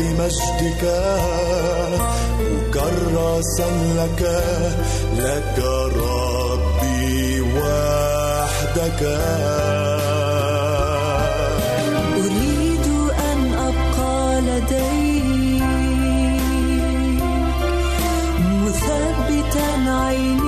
لمجدك مكرسا لك لك ربي وحدك. أريد أن أبقى لديك مثبتا عيني.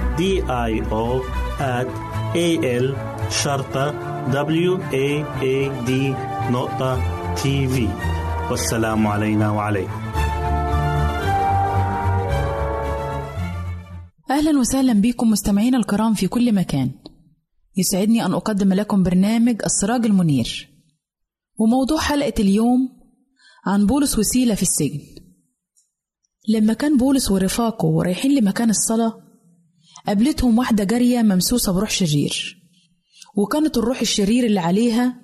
D I O at A L شرطة W A A D نقطة تي في والسلام علينا وعليكم. أهلا وسهلا بكم مستمعينا الكرام في كل مكان. يسعدني أن أقدم لكم برنامج السراج المنير. وموضوع حلقة اليوم عن بولس وسيلة في السجن. لما كان بولس ورفاقه رايحين لمكان الصلاة قابلتهم واحدة جارية ممسوسة بروح شرير. وكانت الروح الشرير اللي عليها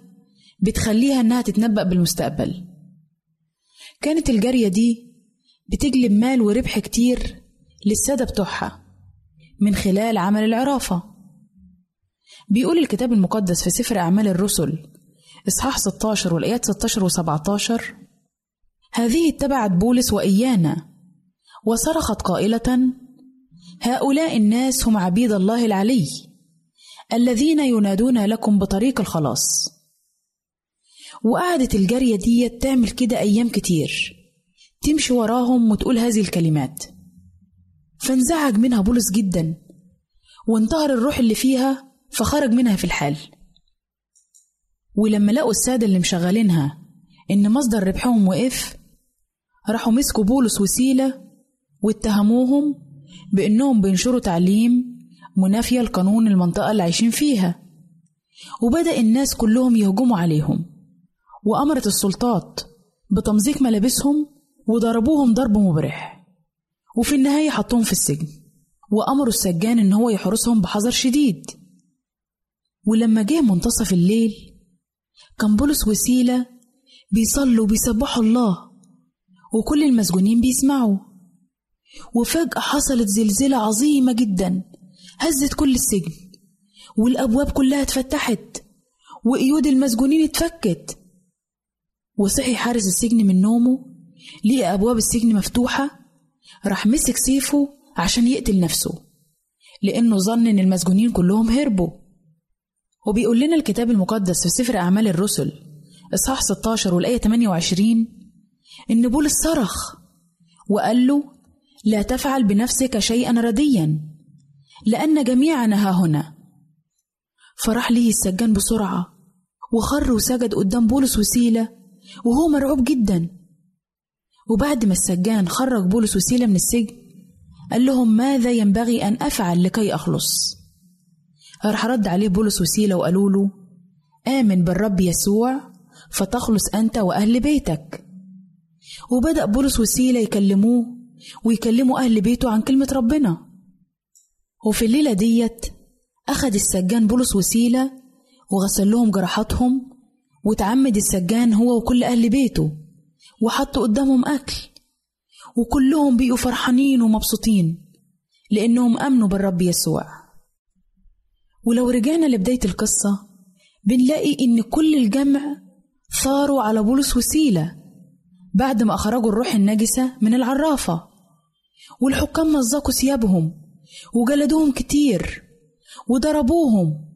بتخليها إنها تتنبأ بالمستقبل. كانت الجارية دي بتجلب مال وربح كتير للسادة بتوعها من خلال عمل العرافة. بيقول الكتاب المقدس في سفر أعمال الرسل إصحاح 16 والآيات 16 و 17 هذه اتبعت بولس وإيانا وصرخت قائلة هؤلاء الناس هم عبيد الله العلي الذين ينادون لكم بطريق الخلاص. وقعدت الجارية دي تعمل كده أيام كتير تمشي وراهم وتقول هذه الكلمات. فانزعج منها بولس جدا وانتهر الروح اللي فيها فخرج منها في الحال. ولما لقوا السادة اللي مشغلينها إن مصدر ربحهم وقف راحوا مسكوا بولس وسيلة واتهموهم بإنهم بينشروا تعليم منافية لقانون المنطقة اللي عايشين فيها. وبدأ الناس كلهم يهجموا عليهم. وأمرت السلطات بتمزيق ملابسهم وضربوهم ضرب مبرح. وفي النهاية حطوهم في السجن. وأمروا السجان إن هو يحرسهم بحذر شديد. ولما جه منتصف الليل كان بولس وسيلة بيصلوا وبيسبحوا الله. وكل المسجونين بيسمعوا. وفجأة حصلت زلزلة عظيمة جدا هزت كل السجن والأبواب كلها اتفتحت وقيود المسجونين اتفكت. وصحي حارس السجن من نومه لقى أبواب السجن مفتوحة راح مسك سيفه عشان يقتل نفسه لأنه ظن إن المسجونين كلهم هربوا. وبيقول لنا الكتاب المقدس في سفر أعمال الرسل إصحاح 16 والآية 28 إن بولس صرخ وقال له لا تفعل بنفسك شيئا رديا لأن جميعنا ها هنا. فراح ليه السجان بسرعة وخر وسجد قدام بولس وسيلة وهو مرعوب جدا. وبعد ما السجان خرج بولس وسيلة من السجن قال لهم ماذا ينبغي أن أفعل لكي أخلص؟ راح رد عليه بولس وسيلة وقالوا له آمن بالرب يسوع فتخلص أنت وأهل بيتك. وبدأ بولس وسيلة يكلموه ويكلموا أهل بيته عن كلمة ربنا. وفي الليلة ديت أخد السجان بولس وسيلة وغسل لهم جراحاتهم وتعمد السجان هو وكل أهل بيته وحطوا قدامهم أكل. وكلهم بقوا فرحانين ومبسوطين لأنهم آمنوا بالرب يسوع. ولو رجعنا لبداية القصة بنلاقي إن كل الجمع ثاروا على بولس وسيلة بعد ما أخرجوا الروح النجسة من العرافة. والحكام مزقوا ثيابهم وجلدوهم كتير وضربوهم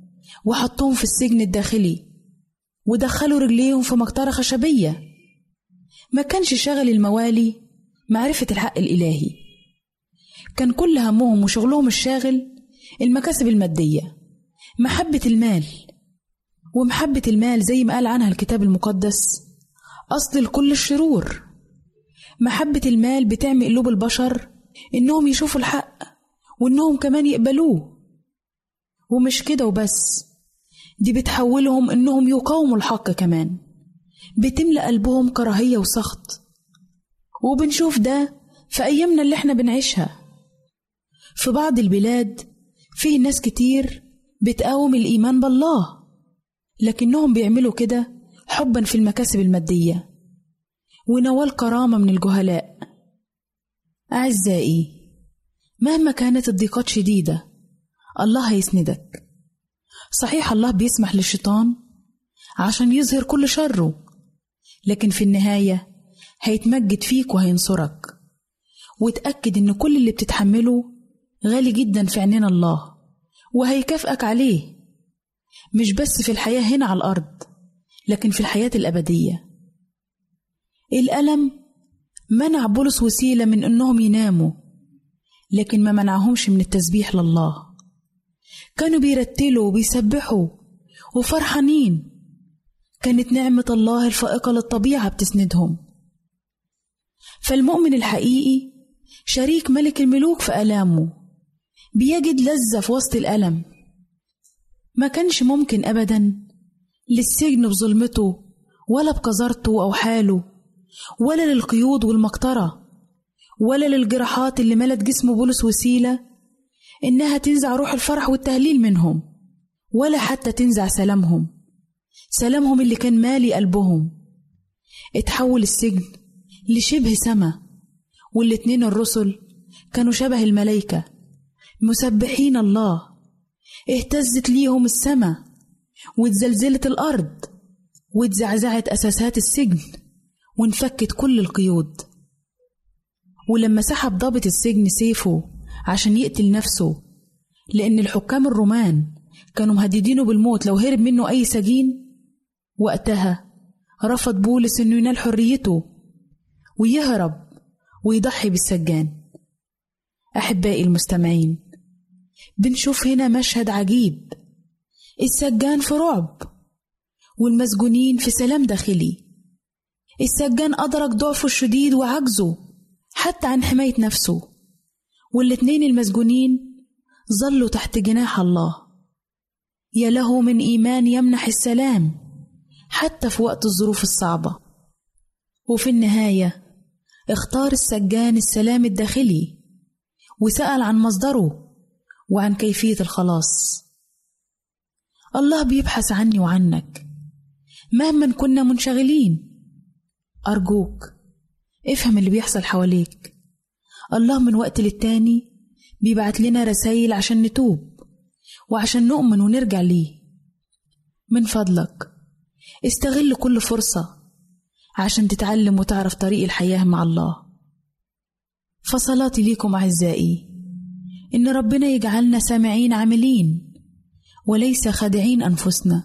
وحطوهم في السجن الداخلي ودخلوا رجليهم في مقطرة خشبية. ما كانش شغل الموالي معرفة الحق الإلهي. كان كل همهم وشغلهم الشاغل المكاسب المادية محبة المال. ومحبة المال زي ما قال عنها الكتاب المقدس أصل لكل الشرور. محبة المال بتعمي قلوب البشر إنهم يشوفوا الحق وإنهم كمان يقبلوه. ومش كده وبس دي بتحولهم إنهم يقاوموا الحق كمان. بتملأ قلبهم كراهية وسخط. وبنشوف ده في أيامنا اللي إحنا بنعيشها. في بعض البلاد فيه ناس كتير بتقاوم الإيمان بالله لكنهم بيعملوا كده حبا في المكاسب المادية. ونوال كرامة من الجهلاء. أعزائي مهما كانت الضيقات شديدة الله هيسندك. صحيح الله بيسمح للشيطان عشان يظهر كل شره لكن في النهاية هيتمجد فيك وهينصرك. وتأكد إن كل اللي بتتحمله غالي جدا في عينين الله وهيكافئك عليه. مش بس في الحياة هنا على الأرض. لكن في الحياة الأبدية. الألم منع بولس وسيلة من إنهم يناموا لكن ما منعهمش من التسبيح لله. كانوا بيرتلوا وبيسبحوا وفرحانين. كانت نعمة الله الفائقة للطبيعة بتسندهم. فالمؤمن الحقيقي شريك ملك الملوك في آلامه بيجد لذة في وسط الألم. ما كانش ممكن أبدا للسجن بظلمته ولا بقذارته أو حاله ولا للقيود والمقطرة ولا للجراحات اللي ملت جسم بولس وسيلة إنها تنزع روح الفرح والتهليل منهم ولا حتى تنزع سلامهم سلامهم اللي كان مالي قلبهم. اتحول السجن لشبه سما والاتنين الرسل كانوا شبه الملايكة مسبحين الله اهتزت ليهم السما. واتزلزلت الأرض واتزعزعت أساسات السجن وانفكت كل القيود. ولما سحب ضابط السجن سيفه عشان يقتل نفسه لأن الحكام الرومان كانوا مهددينه بالموت لو هرب منه أي سجين وقتها رفض بولس إنه ينال حريته ويهرب ويضحي بالسجان. أحبائي المستمعين بنشوف هنا مشهد عجيب السجان في رعب والمسجونين في سلام داخلي. السجان أدرك ضعفه الشديد وعجزه حتى عن حماية نفسه. والاتنين المسجونين ظلوا تحت جناح الله. يا له من إيمان يمنح السلام حتى في وقت الظروف الصعبة. وفي النهاية اختار السجان السلام الداخلي وسأل عن مصدره وعن كيفية الخلاص. الله بيبحث عني وعنك. مهما كنا منشغلين. أرجوك افهم اللي بيحصل حواليك. الله من وقت للتاني بيبعت لنا رسايل عشان نتوب وعشان نؤمن ونرجع ليه. من فضلك استغل كل فرصة عشان تتعلم وتعرف طريق الحياة مع الله. فصلاتي ليكم أعزائي إن ربنا يجعلنا سامعين عاملين. وليس خادعين أنفسنا.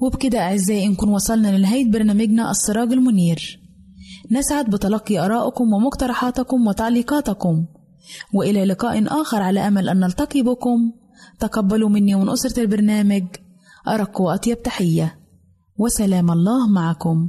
وبكده أعزائي نكون وصلنا لنهاية برنامجنا السراج المنير. نسعد بتلقي آرائكم ومقترحاتكم وتعليقاتكم. وإلى لقاء آخر على أمل أن نلتقي بكم. تقبلوا مني ومن أسرة البرنامج أرق وأطيب تحية. وسلام الله معكم.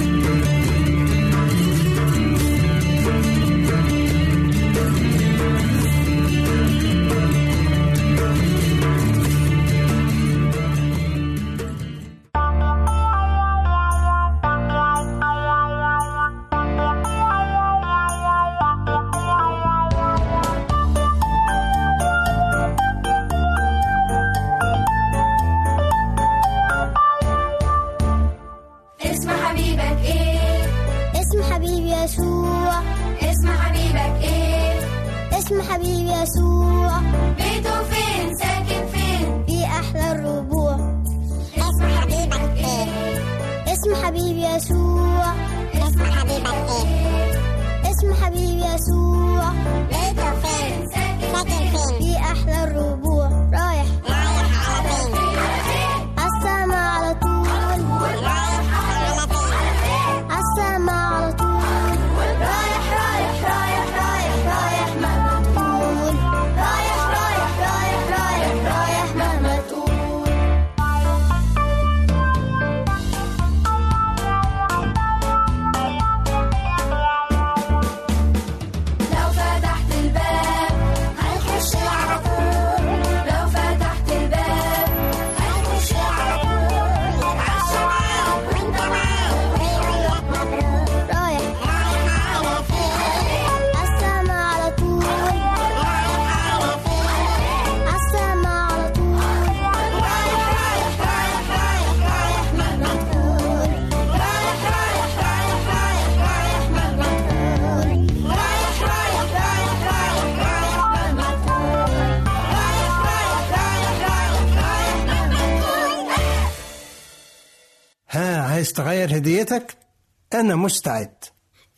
أنا مستعد.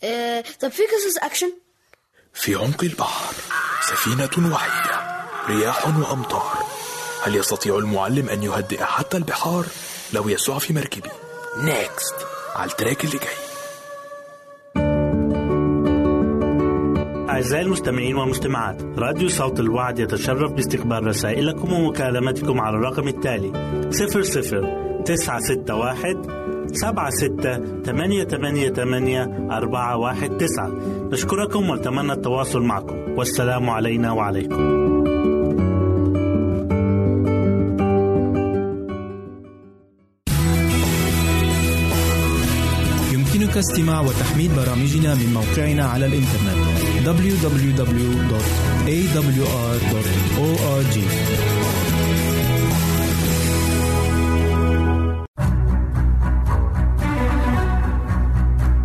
آه، طب في قصص أكشن؟ في عمق البحر سفينة وحيدة رياح وأمطار. هل يستطيع المعلم أن يهدئ حتى البحار؟ لو يسوع في مركبي. next على ال track اللي جاي. أعزائي المستمعين والمستمعات راديو صوت الوعد يتشرف باستقبال رسائلكم ومكالمتكم على الرقم التالي 00 961 سبعة ستة ثمانية ثمانية ثمانية أربعة واحد تسعة. نشكركم ونتمنى التواصل معكم. والسلام علينا وعليكم. يمكنك استماع وتحميل برامجنا من موقعنا على الإنترنت www.awr.org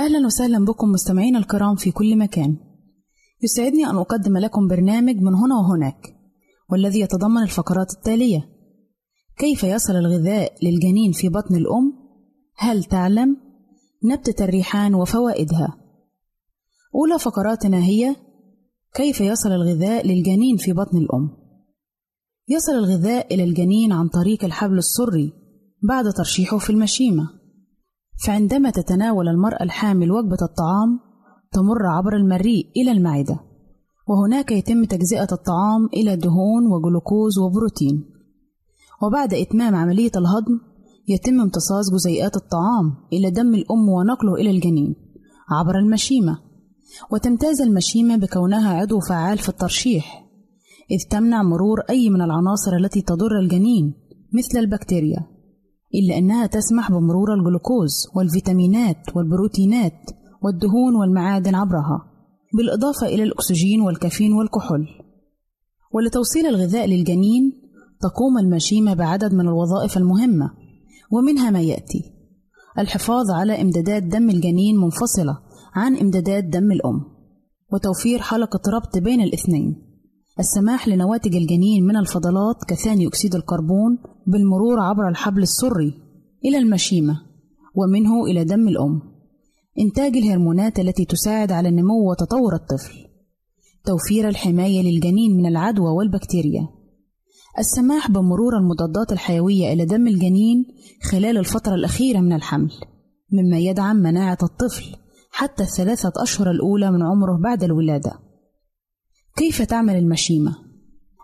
أهلا وسهلا بكم مستمعينا الكرام في كل مكان يسعدني أن أقدم لكم برنامج من هنا وهناك والذي يتضمن الفقرات التالية كيف يصل الغذاء للجنين في بطن الأم؟ هل تعلم؟ نبتة الريحان وفوائدها أولى فقراتنا هي كيف يصل الغذاء للجنين في بطن الأم؟ يصل الغذاء إلى الجنين عن طريق الحبل السري بعد ترشيحه في المشيمة فعندما تتناول المرأة الحامل وجبة الطعام تمر عبر المريء إلى المعدة وهناك يتم تجزئة الطعام إلى دهون وجلوكوز وبروتين. وبعد إتمام عملية الهضم يتم امتصاص جزيئات الطعام إلى دم الأم ونقله إلى الجنين عبر المشيمة. وتمتاز المشيمة بكونها عضو فعال في الترشيح إذ تمنع مرور أي من العناصر التي تضر الجنين مثل البكتيريا. إلا أنها تسمح بمرور الجلوكوز والفيتامينات والبروتينات والدهون والمعادن عبرها بالإضافة إلى الأكسجين والكافيين والكحول. ولتوصيل الغذاء للجنين تقوم المشيمة بعدد من الوظائف المهمة ومنها ما يأتي الحفاظ على إمدادات دم الجنين منفصلة عن إمدادات دم الأم وتوفير حلقة ربط بين الاثنين. السماح لنواتج الجنين من الفضلات كثاني أكسيد الكربون بالمرور عبر الحبل السري إلى المشيمة ومنه إلى دم الأم. إنتاج الهرمونات التي تساعد على النمو وتطور الطفل. توفير الحماية للجنين من العدوى والبكتيريا. السماح بمرور المضادات الحيوية إلى دم الجنين خلال الفترة الأخيرة من الحمل مما يدعم مناعة الطفل حتى الثلاثة أشهر الأولى من عمره بعد الولادة. كيف تعمل المشيمة؟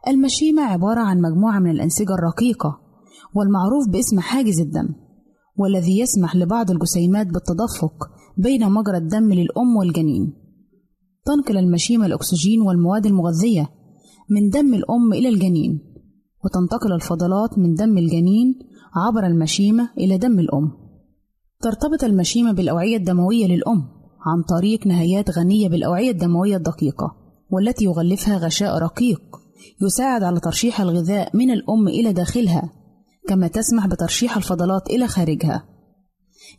المشيمة عبارة عن مجموعة من الأنسجة الرقيقة والمعروف باسم حاجز الدم والذي يسمح لبعض الجسيمات بالتدفق بين مجرى الدم للأم والجنين. تنقل المشيمة الأكسجين والمواد المغذية من دم الأم إلى الجنين وتنتقل الفضلات من دم الجنين عبر المشيمة إلى دم الأم. ترتبط المشيمة بالأوعية الدموية للأم عن طريق نهايات غنية بالأوعية الدموية الدقيقة والتي يغلفها غشاء رقيق يساعد على ترشيح الغذاء من الأم إلى داخلها. كما تسمح بترشيح الفضلات إلى خارجها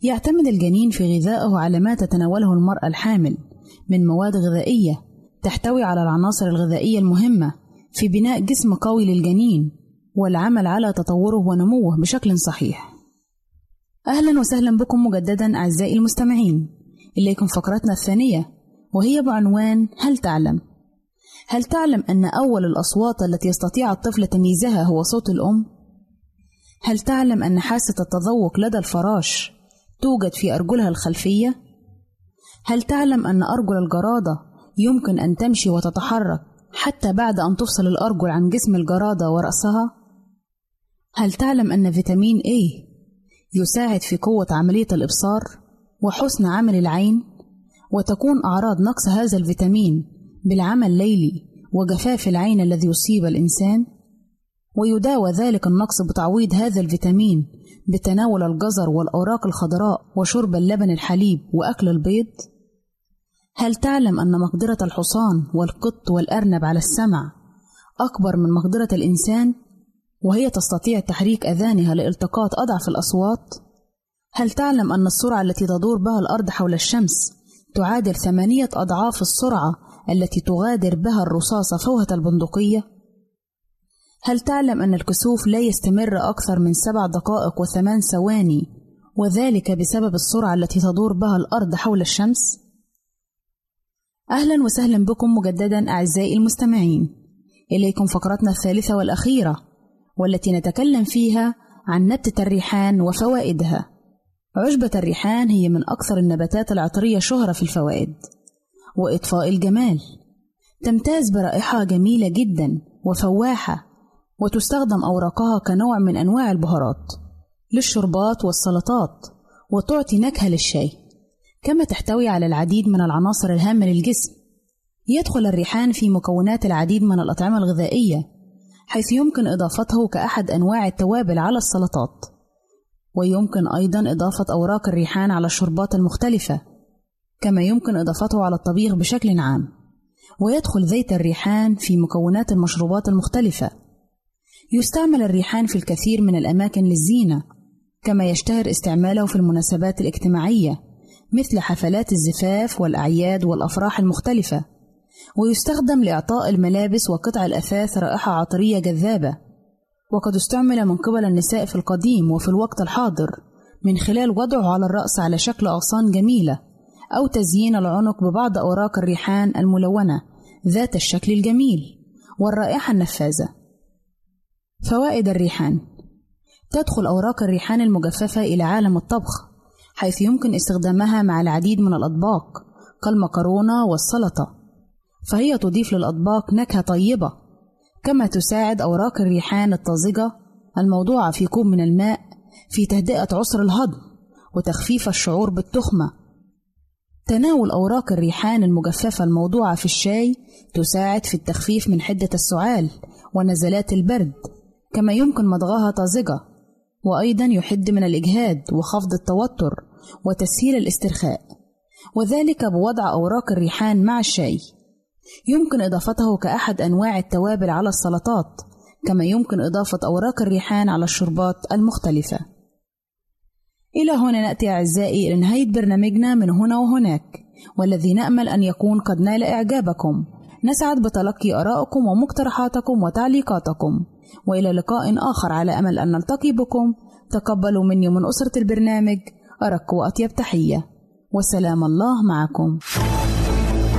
يعتمد الجنين في غذائه على ما تتناوله المرأة الحامل من مواد غذائية تحتوي على العناصر الغذائية المهمة في بناء جسم قوي للجنين والعمل على تطوره ونموه بشكل صحيح. أهلا وسهلا بكم مجددا أعزائي المستمعين إليكم فقرتنا الثانية وهي بعنوان هل تعلم؟ هل تعلم أن أول الأصوات التي يستطيع الطفل تمييزها هو صوت الأم؟ هل تعلم أن حاسة التذوق لدى الفراش توجد في أرجلها الخلفية؟ هل تعلم أن أرجل الجرادة يمكن أن تمشي وتتحرك حتى بعد أن تفصل الأرجل عن جسم الجرادة ورأسها؟ هل تعلم أن فيتامين A يساعد في قوة عملية الإبصار وحسن عمل العين؟ وتكون أعراض نقص هذا الفيتامين بالعمى الليلي وجفاف العين الذي يصيب الإنسان ويداوى ذلك النقص بتعويض هذا الفيتامين بتناول الجزر والأوراق الخضراء وشرب اللبن الحليب وأكل البيض؟ هل تعلم أن مقدرة الحصان والقط والأرنب على السمع أكبر من مقدرة الإنسان؟ وهي تستطيع تحريك أذانها لالتقاط أضعف الأصوات؟ هل تعلم أن السرعة التي تدور بها الأرض حول الشمس تعادل ثمانية أضعاف السرعة التي تغادر بها الرصاصة فوهة البندقية؟ هل تعلم أن الكسوف لا يستمر أكثر من سبع دقائق وثمان ثواني وذلك بسبب السرعة التي تدور بها الأرض حول الشمس؟ أهلا وسهلا بكم مجددا أعزائي المستمعين. إليكم فقرتنا الثالثة والأخيرة والتي نتكلم فيها عن نبتة الريحان وفوائدها. عشبة الريحان هي من أكثر النباتات العطرية شهرة في الفوائد. وإطفاء الجمال. تمتاز برائحة جميلة جدا وفواحة وتستخدم أوراقها كنوع من أنواع البهارات للشربات والسلطات وتعطي نكهة للشاي كما تحتوي على العديد من العناصر الهامة للجسم. يدخل الريحان في مكونات العديد من الأطعمة الغذائية حيث يمكن إضافته كأحد أنواع التوابل على السلطات. ويمكن أيضا إضافة أوراق الريحان على الشربات المختلفة كما يمكن إضافته على الطبيخ بشكل عام. ويدخل زيت الريحان في مكونات المشروبات المختلفة يستعمل الريحان في الكثير من الأماكن للزينة كما يشتهر استعماله في المناسبات الاجتماعية مثل حفلات الزفاف والأعياد والأفراح المختلفة ويستخدم لإعطاء الملابس وقطع الأثاث رائحة عطرية جذابة. وقد استعمل من قبل النساء في القديم وفي الوقت الحاضر من خلال وضعه على الرأس على شكل أغصان جميلة أو تزيين العنق ببعض أوراق الريحان الملونة ذات الشكل الجميل والرائحة النفاذة. فوائد الريحان. تدخل أوراق الريحان المجففة إلى عالم الطبخ حيث يمكن استخدامها مع العديد من الأطباق كالمكرونة والسلطة. فهي تضيف للأطباق نكهة طيبة كما تساعد أوراق الريحان الطازجة الموضوعة في كوب من الماء في تهدئة عسر الهضم وتخفيف الشعور بالتخمة. تناول أوراق الريحان المجففة الموضوعة في الشاي تساعد في التخفيف من حدة السعال ونزلات البرد. كما يمكن مضغها طازجة وأيضا يحد من الإجهاد وخفض التوتر وتسهيل الاسترخاء وذلك بوضع أوراق الريحان مع الشاي. يمكن إضافته كأحد أنواع التوابل على السلطات كما يمكن إضافة أوراق الريحان على الشربات المختلفة. إلى هنا نأتي أعزائي إلى نهاية برنامجنا من هنا وهناك والذي نأمل أن يكون قد نال إعجابكم. نسعد بتلقي آرائكم ومقترحاتكم وتعليقاتكم. وإلى لقاء آخر على أمل أن نلتقي بكم. تقبلوا مني من أسرة البرنامج أرق وأطيب تحية. وسلام الله معكم.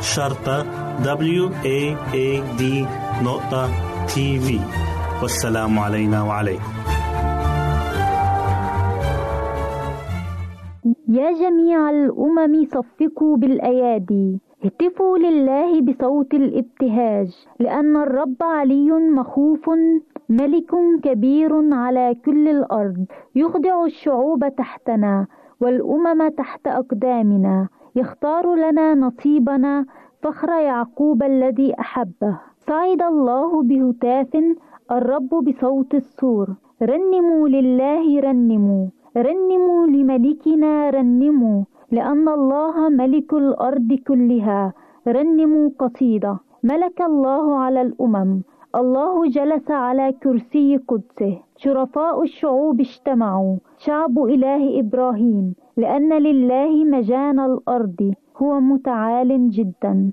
شرطة W A A D نقطة تي في والسلام علينا وعليكم. يا جميع الأمم صفقوا بالأيادي. هتفوا لله بصوت الابتهاج لأن الرب علي مخوف ملك كبير على كل الأرض يخضع الشعوب تحتنا والأمم تحت أقدامنا. يختار لنا نصيبنا فخر يعقوب الذي أحبه. صعد الله بهتاف الرب بصوت السور. رنموا لله رنموا. رنموا لملكنا رنموا. لأن الله ملك الأرض كلها. رنموا قصيدة. ملك الله على الأمم. الله جلس على كرسي قدسه. شرفاء الشعوب اجتمعوا. شعب إله إبراهيم لأن لله مجان الأرض هو متعال جدا.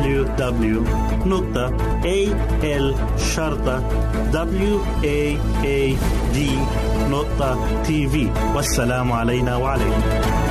www.al-waad.tv والسلام علينا وعليكم.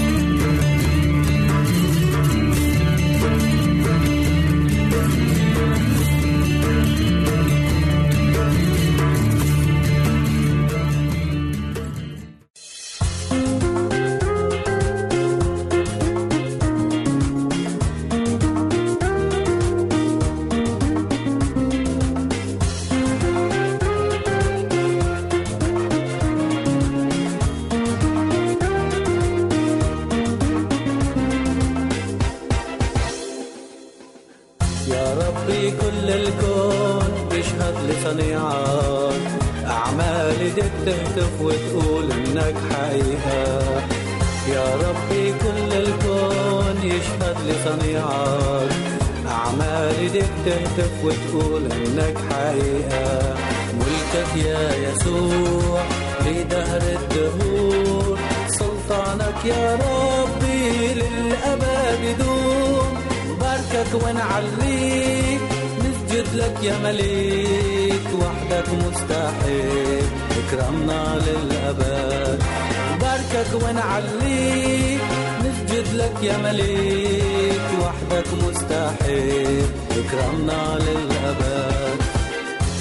نباركك ونعليك نسجد لك يا مليك وحدك مستحيل. اكرمنا للأبد.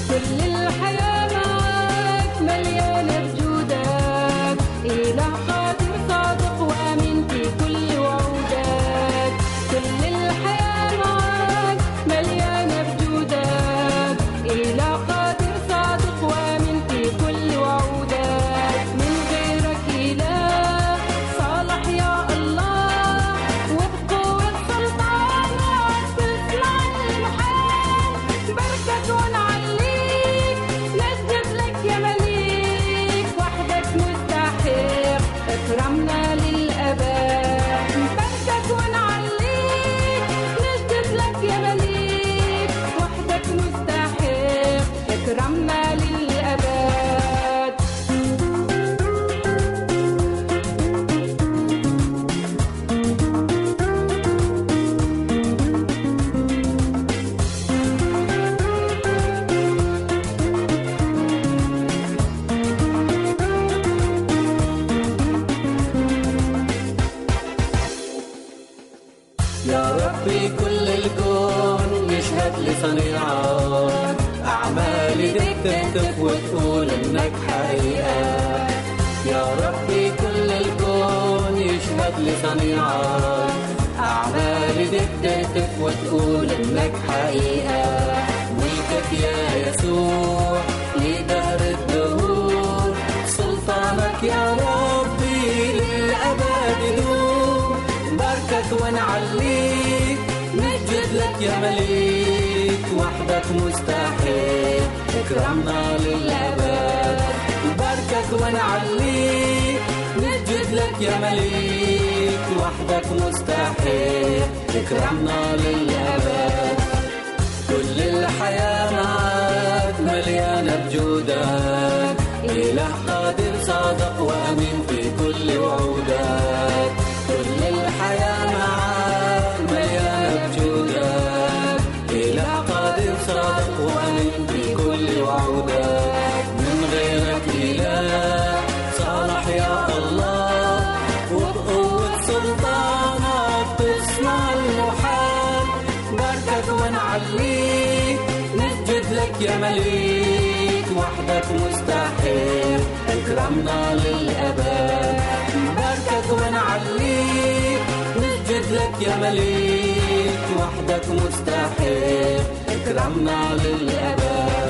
كل الحياة معاك مليانة بجودك إله يا مليك وحدك مستحيل. اكرمنا للأبد. باركك ونعليك. نسجد لك يا مليك وحدك مستحيل. اكرمنا للأبد. كل الحياة معاك مليانة بجودك. إله قادر صادق وأمين في كل وعودك. اكرمنا للأبد. باركك ونعليك نسجد لك يا مليك. وحدك مستحيل. اكرمنا للأبد.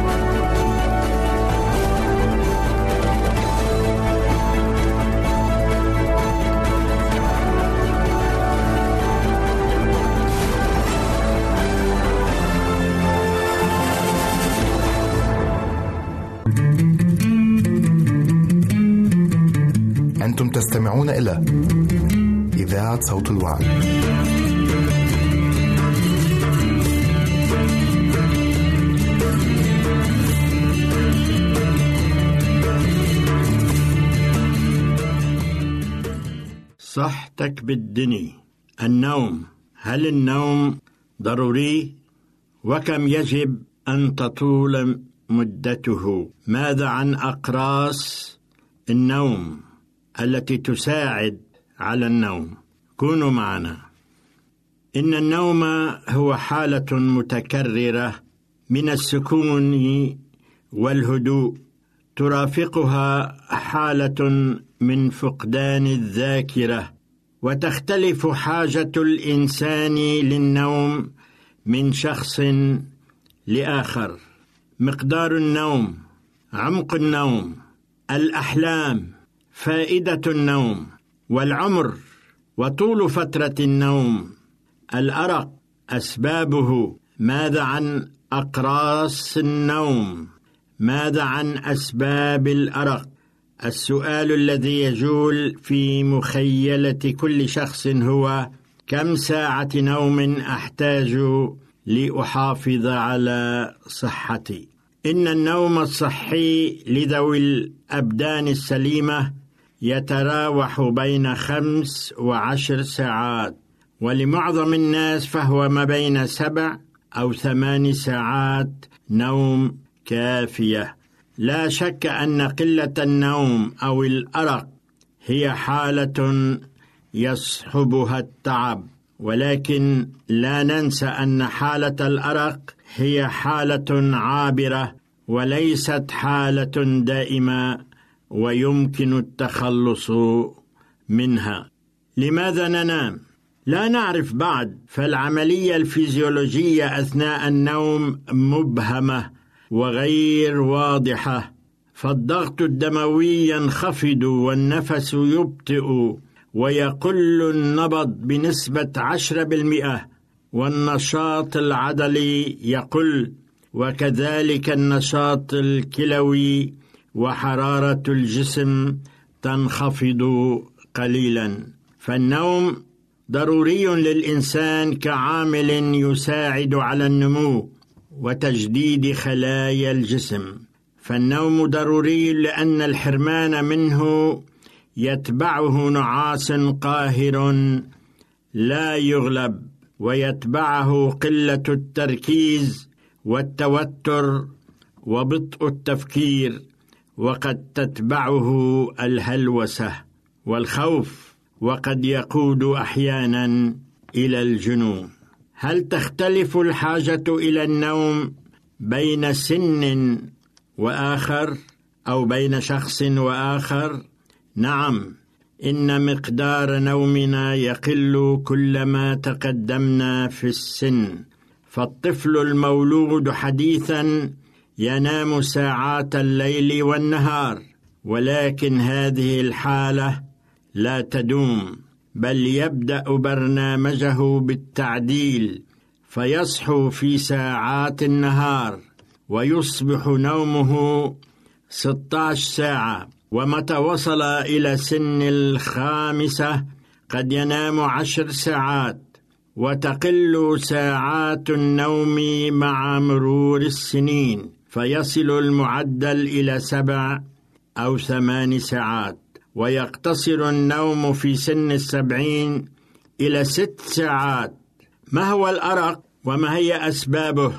تستمعون إلى إذاعة صوت الوعد. صحتك بالدني النوم. هل النوم ضروري؟ وكم يجب أن تطول مدته؟ ماذا عن أقراص النوم؟ التي تساعد على النوم. كونوا معنا. إن النوم هو حالة متكررة من السكون والهدوء. ترافقها حالة من فقدان الذاكرة. وتختلف حاجة الإنسان للنوم من شخص لآخر. مقدار النوم عمق النوم الأحلام فائدة النوم والعمر وطول فترة النوم. الأرق أسبابه. ماذا عن أقراص النوم؟ ماذا عن أسباب الأرق؟ السؤال الذي يجول في مخيلة كل شخص هو كم ساعة نوم أحتاج لأحافظ على صحتي؟ إن النوم الصحي لذوي الأبدان السليمة يتراوح بين خمس وعشر ساعات ولمعظم الناس فهو ما بين سبع أو ثمان ساعات نوم كافية. لا شك أن قلة النوم أو الأرق هي حالة يصحبها التعب ولكن لا ننسى أن حالة الأرق هي حالة عابرة وليست حالة دائمة. ويمكن التخلص منها. لماذا ننام؟ لا نعرف بعد فالعملية الفيزيولوجية أثناء النوم مبهمة وغير واضحة. فالضغط الدموي ينخفض والنفس يبطئ ويقل النبض بنسبة عشرة بالمئة والنشاط العضلي يقل وكذلك النشاط الكلوي وحرارة الجسم تنخفض قليلا. فالنوم ضروري للإنسان كعامل يساعد على النمو وتجديد خلايا الجسم. فالنوم ضروري لأن الحرمان منه يتبعه نعاس قاهر لا يغلب ويتبعه قلة التركيز والتوتر وبطء التفكير. وقد تتبعه الهلوسة والخوف وقد يقود أحيانا إلى الجنون. هل تختلف الحاجة إلى النوم بين سن وآخر أو بين شخص وآخر؟ نعم إن مقدار نومنا يقل كلما تقدمنا في السن. فالطفل المولود حديثا ينام ساعات الليل والنهار ولكن هذه الحالة لا تدوم بل يبدأ برنامجه بالتعديل فيصحو في ساعات النهار ويصبح نومه 16 ساعة. ومتى وصل إلى سن الخامسة قد ينام عشر ساعات وتقل ساعات النوم مع مرور السنين. فيصل المعدل إلى سبع أو ثمان ساعات ويقتصر النوم في سن السبعين إلى ست ساعات. ما هو الأرق وما هي أسبابه؟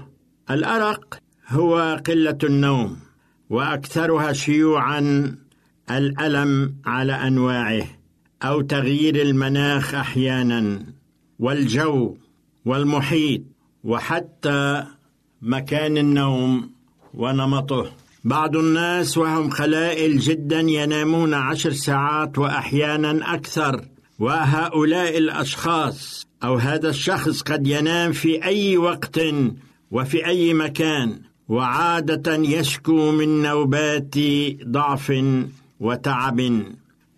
الأرق هو قلة النوم وأكثرها شيوعا الألم على أنواعه أو تغيير المناخ أحيانا والجو والمحيط وحتى مكان النوم. ونمطه. بعض الناس وهم خلائل جدا ينامون عشر ساعات واحيانا أكثر وهؤلاء الأشخاص أو هذا الشخص قد ينام في أي وقت وفي أي مكان وعادة يشكو من نوبات ضعف وتعب.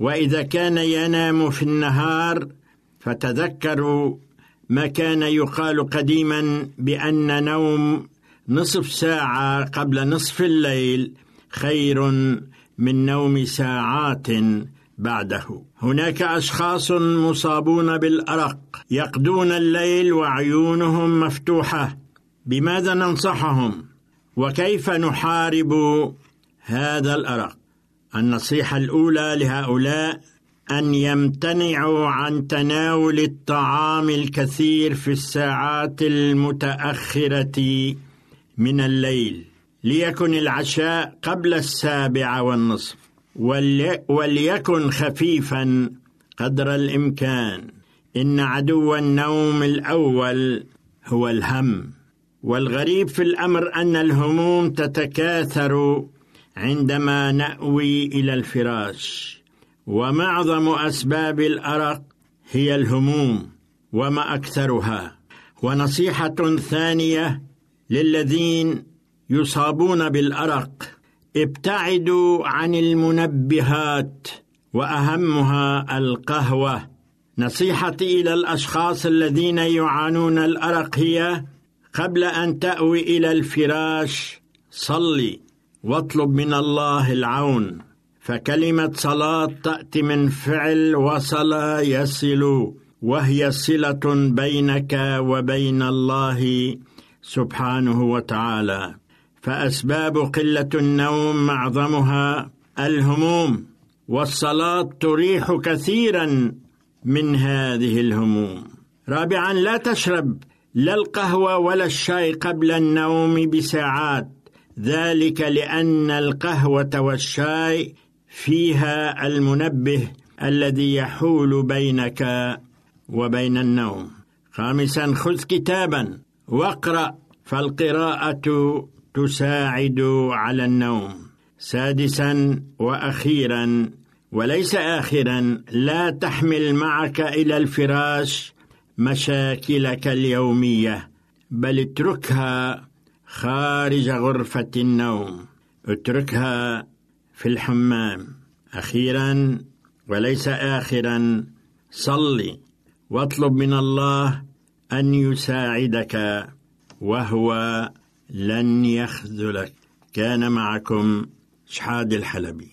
وإذا كان ينام في النهار فتذكروا ما كان يقال قديما بأن نوم نصف ساعة قبل نصف الليل خير من نوم ساعات بعده. هناك أشخاص مصابون بالأرق يقضون الليل وعيونهم مفتوحة. بماذا ننصحهم؟ وكيف نحارب هذا الأرق؟ النصيحة الأولى لهؤلاء أن يمتنعوا عن تناول الطعام الكثير في الساعات المتأخرة. من الليل ليكن العشاء قبل السابعه والنصف وليكن خفيفا قدر الإمكان. إن عدو النوم الأول هو الهم والغريب في الأمر أن الهموم تتكاثر عندما نأوي إلى الفراش. ومعظم أسباب الأرق هي الهموم وما أكثرها. ونصيحة ثانية للذين يصابون بالأرق. ابتعدوا عن المنبهات وأهمها القهوة. نصيحتي إلى الأشخاص الذين يعانون الأرق هي قبل أن تأوي إلى الفراش صلي واطلب من الله العون. فكلمة صلاة تأتي من فعل وصل يصل وهي صلة بينك وبين الله سبحانه وتعالى. فأسباب قلة النوم معظمها الهموم والصلاة تريح كثيرا من هذه الهموم. رابعا لا تشرب لا القهوة ولا الشاي قبل النوم بساعات. ذلك لأن القهوة والشاي فيها المنبه الذي يحول بينك وبين النوم. خامسا خذ كتابا. واقرأ فالقراءة تساعد على النوم. سادسا وأخيرا وليس اخرا لا تحمل معك إلى الفراش مشاكلك اليومية بل اتركها خارج غرفة النوم. اتركها في الحمام. أخيرا وليس اخرا صلي واطلب من الله أن يساعدك وهو لن يخذلك. كان معكم شحاد الحلبي.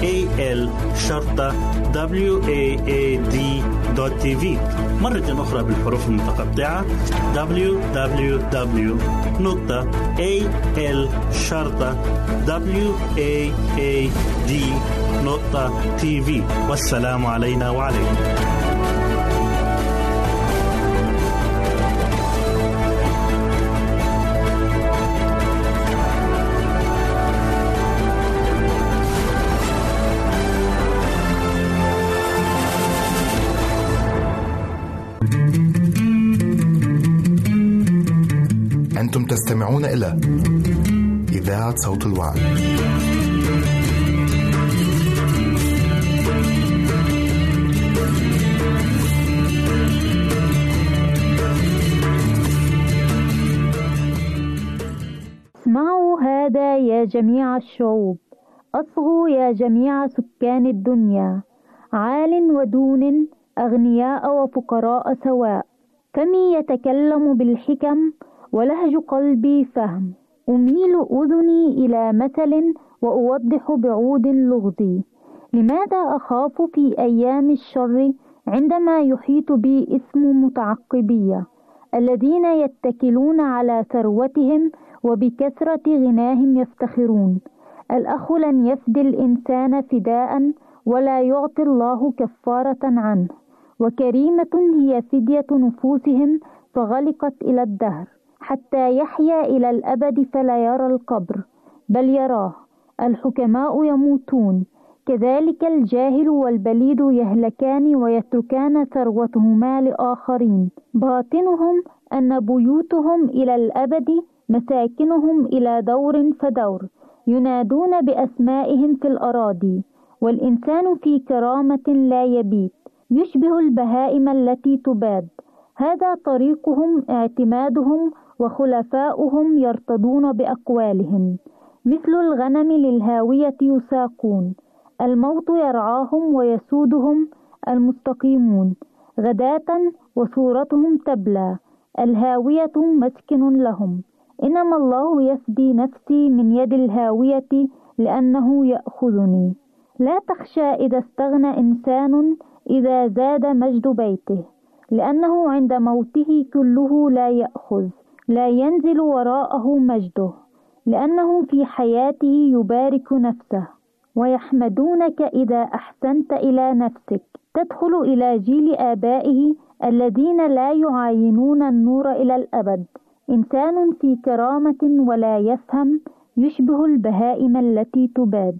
www.al-waad.tv مرة أخرى بالحروف المتقطعة www.al-waad.tv والسلام علينا وعليكم. تستمعون إلى إذاعة صوت الوعد. اسمعوا هذا يا جميع الشعوب. أصغوا يا جميع سكان الدنيا. عال ودون أغنياء وفقراء سواء. فمي يتكلم بالحكم ولهج قلبي فهم. أميل أذني إلى مثل وأوضح بعود لغزي لماذا أخاف في أيام الشر عندما يحيط بي اسم متعقبية؟ الذين يتكلون على ثروتهم وبكثرة غناهم يفتخرون. الأخ لن يفدي الإنسان فداء ولا يعطي الله كفارة عنه. وكريمة هي فدية نفوسهم فغلقت إلى الدهر. حتى يحيا إلى الأبد فلا يرى القبر بل يراه. الحكماء يموتون. كذلك الجاهل والبليد يهلكان ويتركان ثروتهما لآخرين. باطنهم أن بيوتهم إلى الأبد مساكنهم إلى دور فدور. ينادون بأسمائهم في الأراضي. والإنسان في كرامة لا يبيت. يشبه البهائم التي تباد. هذا طريقهم اعتمادهم وخلفاؤهم يرتضون بأقوالهم. مثل الغنم للهاوية يساقون. الموت يرعاهم ويسودهم المستقيمون. غداة وصورتهم تبلى. الهاوية مسكن لهم. إنما الله يفدي نفسي من يد الهاوية لأنه يأخذني. لا تخشى إذا استغنى إنسان إذا زاد مجد بيته. لأنه عند موته كله لا يأخذ. لا ينزل وراءه مجده لأنه في حياته يبارك نفسه ويحمدونك إذا أحسنت إلى نفسك. تدخل إلى جيل آبائه الذين لا يعاينون النور إلى الأبد. إنسان في كرامة ولا يفهم يشبه البهائم التي تباد.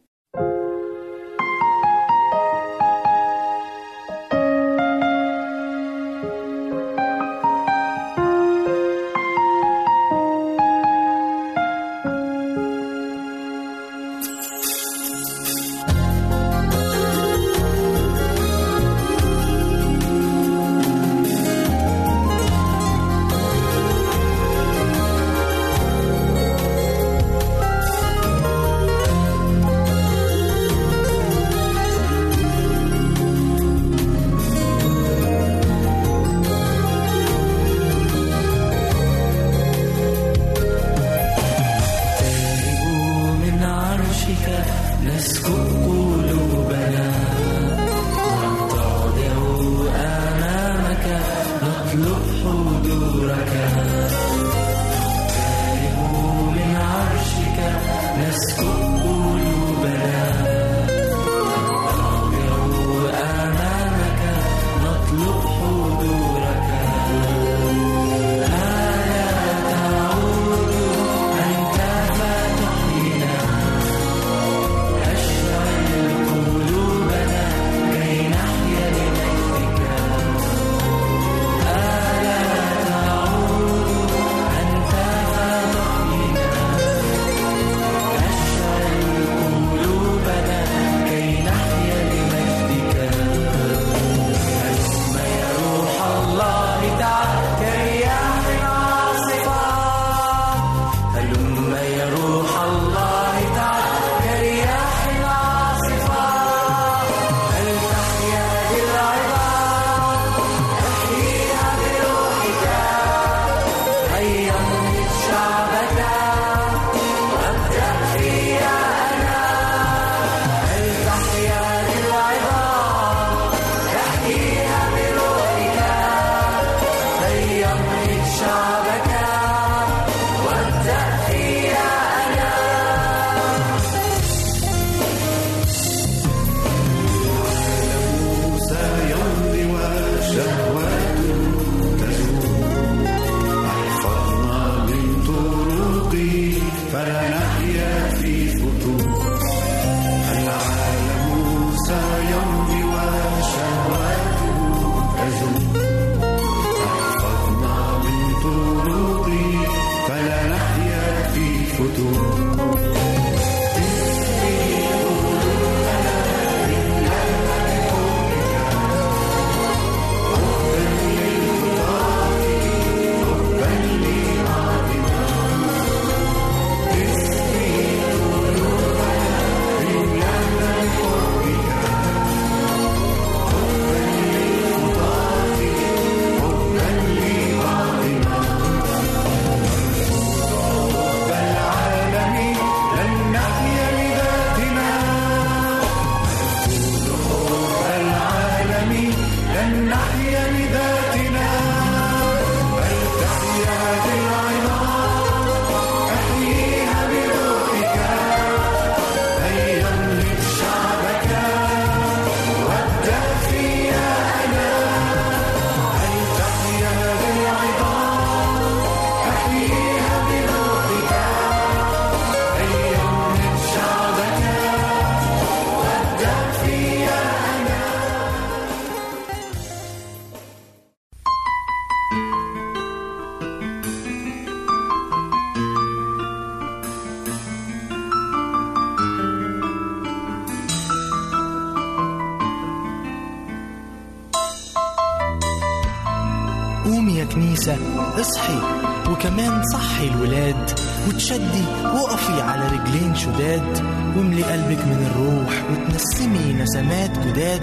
صحي الولاد وتشدي وقفي على رجلين شداد واملي قلبك من الروح وتنسمي نسمات جداد.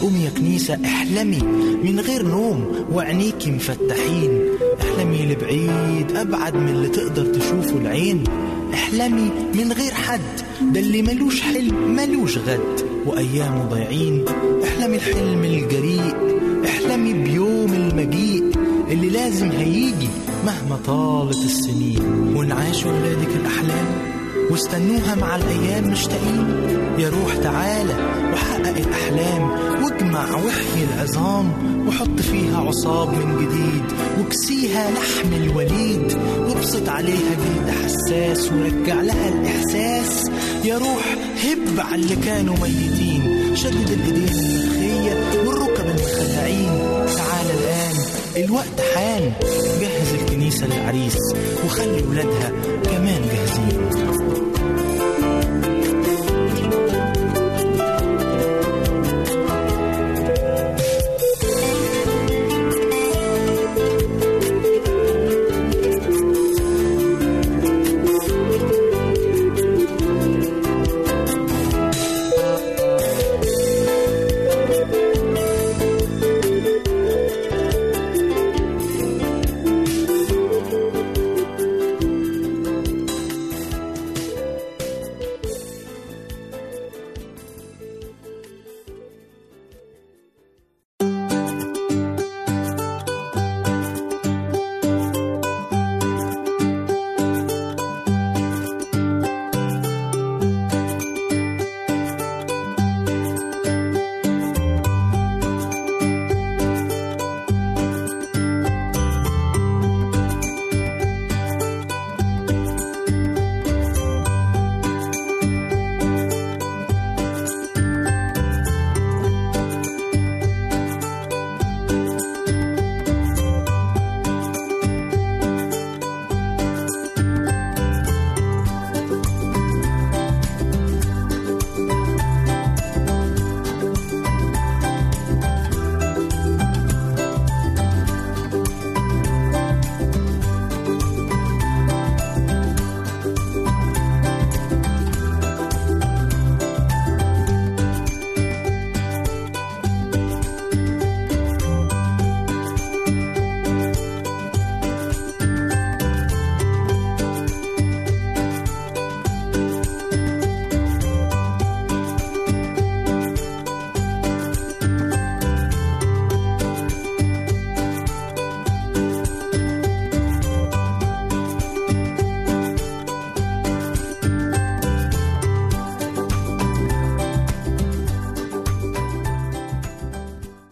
قومي يا كنيسة احلمي من غير نوم وعينيكي مفتحين. احلمي لبعيد أبعد من اللي تقدر تشوفه العين. احلمي من غير حد ده اللي ملوش حلم ملوش غد. وأيامه ضايعين احلمي الحلم الجريء. احلمي بيوم المجيء اللي لازم هيجي. مهما طالت السنين ونعاش ولادك الأحلام واستنوها مع الأيام مشتاقين. يا روح تعالى وحقق الأحلام واجمع وحي العظام وحط فيها عصاب من جديد وكسيها لحم الوليد وابسط عليها جلد حساس ورجع لها الإحساس. يا روح هب على اللي كانوا ميتين شدد الإيدين المخية والركب المخلعين. تعالى الآن الوقت حان. الكنيسة للعريس وخلي ولادها كمان جاهزين.